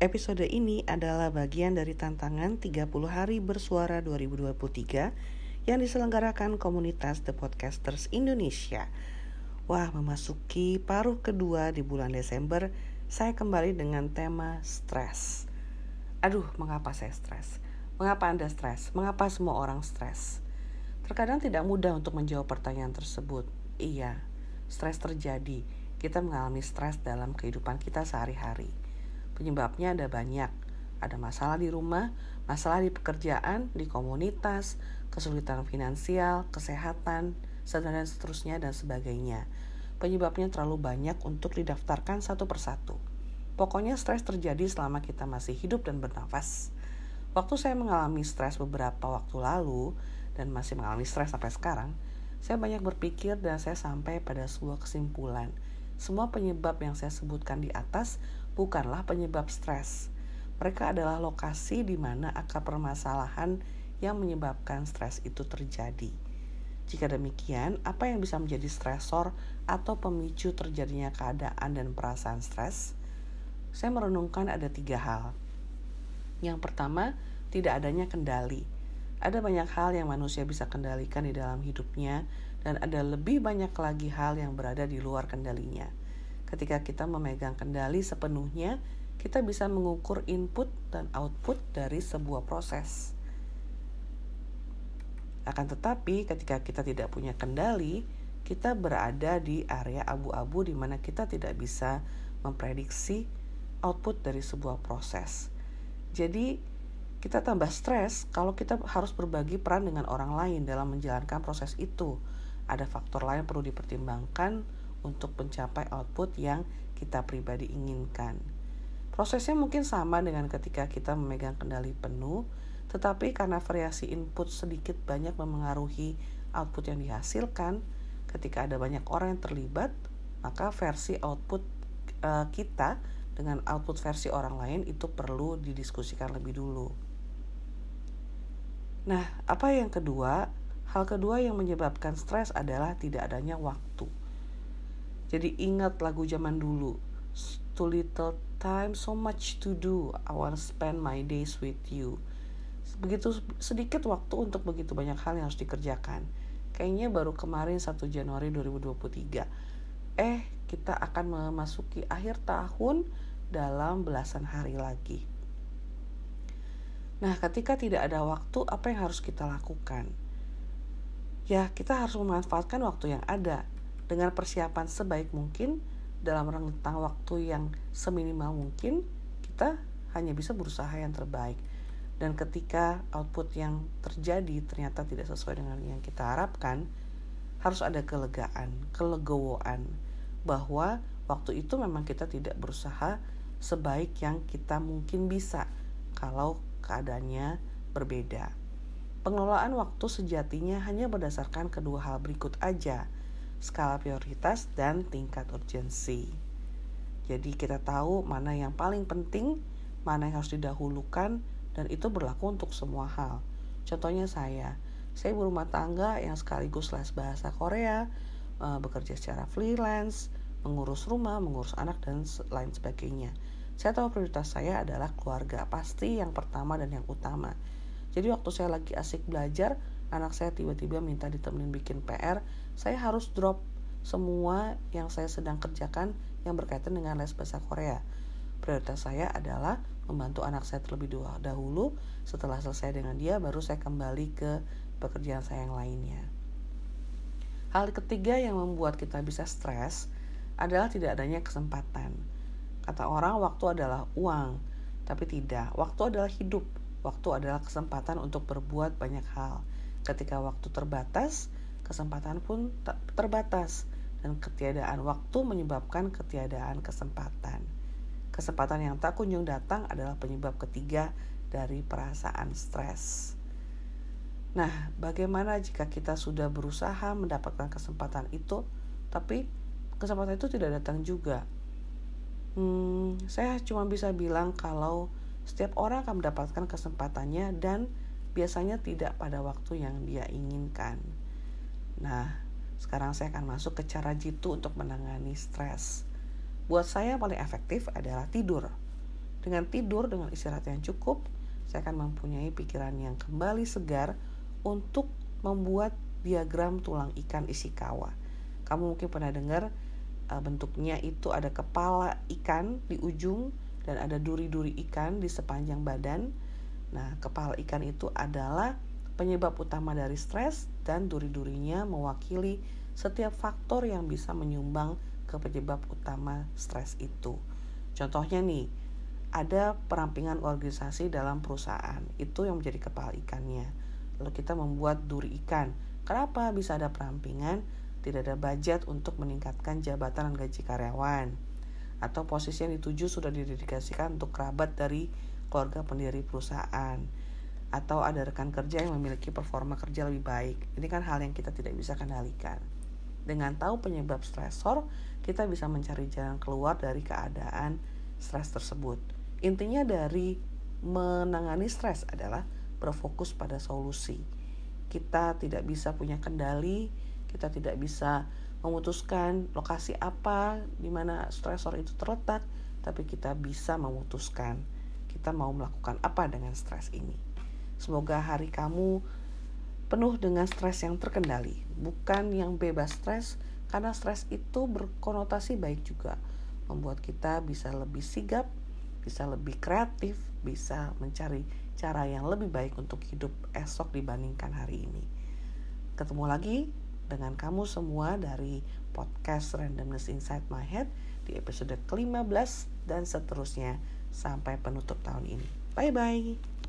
Episode ini adalah bagian dari tantangan 30 hari bersuara 2023 yang diselenggarakan komunitas The Podcasters Indonesia. Wah, memasuki paruh kedua di bulan Desember, saya kembali dengan tema stres. Aduh, mengapa saya stres? Mengapa Anda stres? Mengapa semua orang stres? Terkadang tidak mudah untuk menjawab pertanyaan tersebut. Iya, stres terjadi. Kita mengalami stres dalam kehidupan kita sehari-hari Penyebabnya ada banyak. Ada masalah di rumah, masalah di pekerjaan, di komunitas, kesulitan finansial, kesehatan, dan seterusnya dan sebagainya. Penyebabnya terlalu banyak untuk didaftarkan satu persatu. Pokoknya stres terjadi selama kita masih hidup dan bernafas. Waktu saya mengalami stres beberapa waktu lalu dan masih mengalami stres sampai sekarang, saya banyak berpikir dan saya sampai pada sebuah kesimpulan. Semua penyebab yang saya sebutkan di atas bukanlah penyebab stres. Mereka adalah lokasi di mana akar permasalahan yang menyebabkan stres itu terjadi. Jika demikian, apa yang bisa menjadi stresor atau pemicu terjadinya keadaan dan perasaan stres? Saya merenungkan ada tiga hal. Yang pertama, tidak adanya kendali. Ada banyak hal yang manusia bisa kendalikan di dalam hidupnya, dan ada lebih banyak lagi hal yang berada di luar kendalinya. Ketika kita memegang kendali sepenuhnya, kita bisa mengukur input dan output dari sebuah proses. Akan tetapi, ketika kita tidak punya kendali, kita berada di area abu-abu di mana kita tidak bisa memprediksi output dari sebuah proses. Jadi, kita tambah stres kalau kita harus berbagi peran dengan orang lain dalam menjalankan proses itu. Ada faktor lain perlu dipertimbangkan untuk mencapai output yang kita pribadi inginkan. Prosesnya mungkin sama dengan ketika kita memegang kendali penuh, tetapi karena variasi input sedikit banyak memengaruhi output yang dihasilkan, ketika ada banyak orang yang terlibat, maka versi output uh, kita dengan output versi orang lain itu perlu didiskusikan lebih dulu. Nah, apa yang kedua? Hal kedua yang menyebabkan stres adalah tidak adanya waktu. Jadi ingat lagu zaman dulu. Too little time, so much to do. I wanna spend my days with you. Begitu sedikit waktu untuk begitu banyak hal yang harus dikerjakan. Kayaknya baru kemarin 1 Januari 2023. Eh, kita akan memasuki akhir tahun dalam belasan hari lagi. Nah, ketika tidak ada waktu, apa yang harus kita lakukan? Ya, kita harus memanfaatkan waktu yang ada dengan persiapan sebaik mungkin dalam rentang waktu yang seminimal mungkin kita hanya bisa berusaha yang terbaik dan ketika output yang terjadi ternyata tidak sesuai dengan yang kita harapkan harus ada kelegaan, kelegowoan bahwa waktu itu memang kita tidak berusaha sebaik yang kita mungkin bisa kalau keadaannya berbeda. Pengelolaan waktu sejatinya hanya berdasarkan kedua hal berikut aja, skala prioritas, dan tingkat urgensi. Jadi kita tahu mana yang paling penting, mana yang harus didahulukan, dan itu berlaku untuk semua hal. Contohnya saya, saya berumah tangga yang sekaligus les bahasa Korea, eh, bekerja secara freelance, mengurus rumah, mengurus anak, dan lain sebagainya. Saya tahu prioritas saya adalah keluarga, pasti yang pertama dan yang utama. Jadi waktu saya lagi asik belajar, anak saya tiba-tiba minta ditemenin bikin PR, saya harus drop semua yang saya sedang kerjakan yang berkaitan dengan les bahasa Korea. Prioritas saya adalah membantu anak saya terlebih dahulu. Setelah selesai dengan dia, baru saya kembali ke pekerjaan saya yang lainnya. Hal ketiga yang membuat kita bisa stres adalah tidak adanya kesempatan. Kata orang, waktu adalah uang, tapi tidak. Waktu adalah hidup. Waktu adalah kesempatan untuk berbuat banyak hal. Ketika waktu terbatas, kesempatan pun terbatas dan ketiadaan waktu menyebabkan ketiadaan kesempatan. Kesempatan yang tak kunjung datang adalah penyebab ketiga dari perasaan stres. Nah, bagaimana jika kita sudah berusaha mendapatkan kesempatan itu, tapi kesempatan itu tidak datang juga? Hmm, saya cuma bisa bilang kalau setiap orang akan mendapatkan kesempatannya dan biasanya tidak pada waktu yang dia inginkan. Nah, sekarang saya akan masuk ke cara jitu untuk menangani stres. Buat saya paling efektif adalah tidur. Dengan tidur, dengan istirahat yang cukup, saya akan mempunyai pikiran yang kembali segar untuk membuat diagram tulang ikan Ishikawa. Kamu mungkin pernah dengar uh, bentuknya itu ada kepala ikan di ujung dan ada duri-duri ikan di sepanjang badan. Nah, kepala ikan itu adalah penyebab utama dari stres dan duri-durinya mewakili setiap faktor yang bisa menyumbang ke penyebab utama stres itu. Contohnya nih, ada perampingan organisasi dalam perusahaan, itu yang menjadi kepala ikannya. Lalu kita membuat duri ikan. Kenapa bisa ada perampingan? Tidak ada budget untuk meningkatkan jabatan dan gaji karyawan. Atau posisi yang dituju sudah didedikasikan untuk kerabat dari keluarga pendiri perusahaan. Atau ada rekan kerja yang memiliki performa kerja lebih baik. Ini kan hal yang kita tidak bisa kendalikan. Dengan tahu penyebab stresor, kita bisa mencari jalan keluar dari keadaan stres tersebut. Intinya dari menangani stres adalah berfokus pada solusi. Kita tidak bisa punya kendali, kita tidak bisa memutuskan lokasi apa di mana stresor itu terletak, tapi kita bisa memutuskan kita mau melakukan apa dengan stres ini. Semoga hari kamu penuh dengan stres yang terkendali, bukan yang bebas stres, karena stres itu berkonotasi baik juga, membuat kita bisa lebih sigap, bisa lebih kreatif, bisa mencari cara yang lebih baik untuk hidup esok dibandingkan hari ini. Ketemu lagi dengan kamu semua dari podcast Randomness Inside My Head di episode ke-15 dan seterusnya sampai penutup tahun ini. Bye bye.